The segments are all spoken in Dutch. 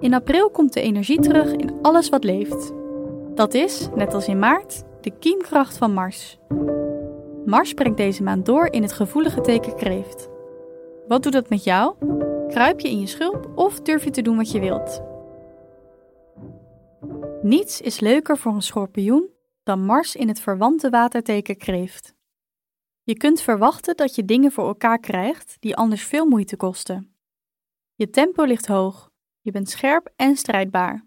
In april komt de energie terug in alles wat leeft. Dat is, net als in maart, de kiemkracht van Mars. Mars brengt deze maand door in het gevoelige teken kreeft. Wat doet dat met jou? Kruip je in je schulp of durf je te doen wat je wilt? Niets is leuker voor een schorpioen dan Mars in het verwante waterteken kreeft. Je kunt verwachten dat je dingen voor elkaar krijgt die anders veel moeite kosten. Je tempo ligt hoog, je bent scherp en strijdbaar.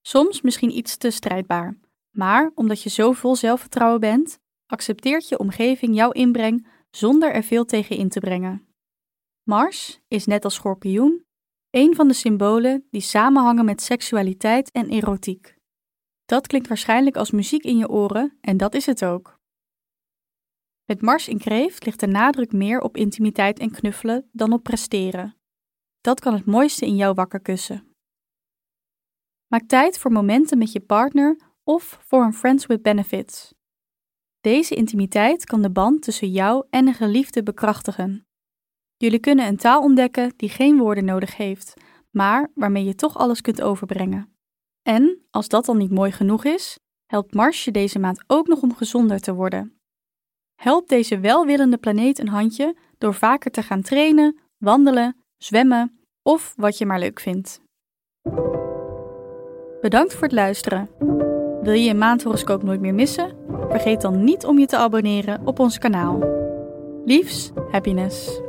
Soms misschien iets te strijdbaar, maar omdat je zo vol zelfvertrouwen bent, accepteert je omgeving jouw inbreng zonder er veel tegen in te brengen. Mars is net als schorpioen een van de symbolen die samenhangen met seksualiteit en erotiek. Dat klinkt waarschijnlijk als muziek in je oren en dat is het ook. Met Mars in Kreeft ligt de nadruk meer op intimiteit en knuffelen dan op presteren. Dat kan het mooiste in jou wakker kussen. Maak tijd voor momenten met je partner of voor een Friends with Benefits. Deze intimiteit kan de band tussen jou en een geliefde bekrachtigen. Jullie kunnen een taal ontdekken die geen woorden nodig heeft, maar waarmee je toch alles kunt overbrengen. En, als dat dan niet mooi genoeg is, helpt Mars je deze maand ook nog om gezonder te worden. Help deze welwillende planeet een handje door vaker te gaan trainen, wandelen, zwemmen of wat je maar leuk vindt. Bedankt voor het luisteren. Wil je een maandhoroscoop nooit meer missen? Vergeet dan niet om je te abonneren op ons kanaal. Liefs, happiness.